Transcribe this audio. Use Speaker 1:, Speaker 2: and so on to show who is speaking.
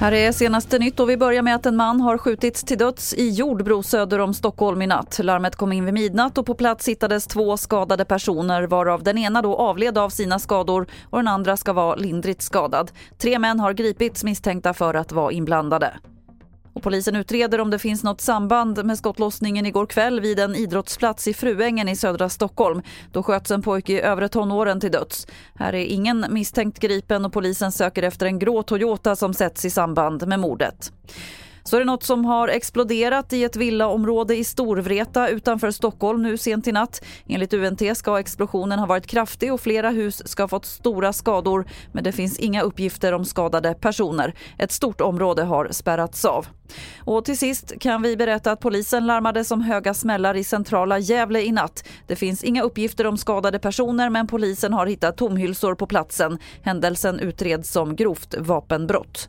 Speaker 1: Här är senaste nytt och vi börjar med att en man har skjutits till döds i Jordbro söder om Stockholm i natt. Larmet kom in vid midnatt och på plats hittades två skadade personer varav den ena då avled av sina skador och den andra ska vara lindrigt skadad. Tre män har gripits misstänkta för att vara inblandade. Och polisen utreder om det finns något samband med skottlossningen igår kväll vid en idrottsplats i Fruängen i södra Stockholm. Då sköts en pojke i övre tonåren till döds. Här är ingen misstänkt gripen och polisen söker efter en grå Toyota som sätts i samband med mordet. Så är det något som har exploderat i ett villaområde i Storvreta utanför Stockholm nu sent i natt. Enligt UNT ska explosionen ha varit kraftig och flera hus ska ha fått stora skador men det finns inga uppgifter om skadade personer. Ett stort område har spärrats av. Och till sist kan vi berätta att polisen larmades om höga smällar i centrala Gävle i natt. Det finns inga uppgifter om skadade personer men polisen har hittat tomhylsor på platsen. Händelsen utreds som grovt vapenbrott.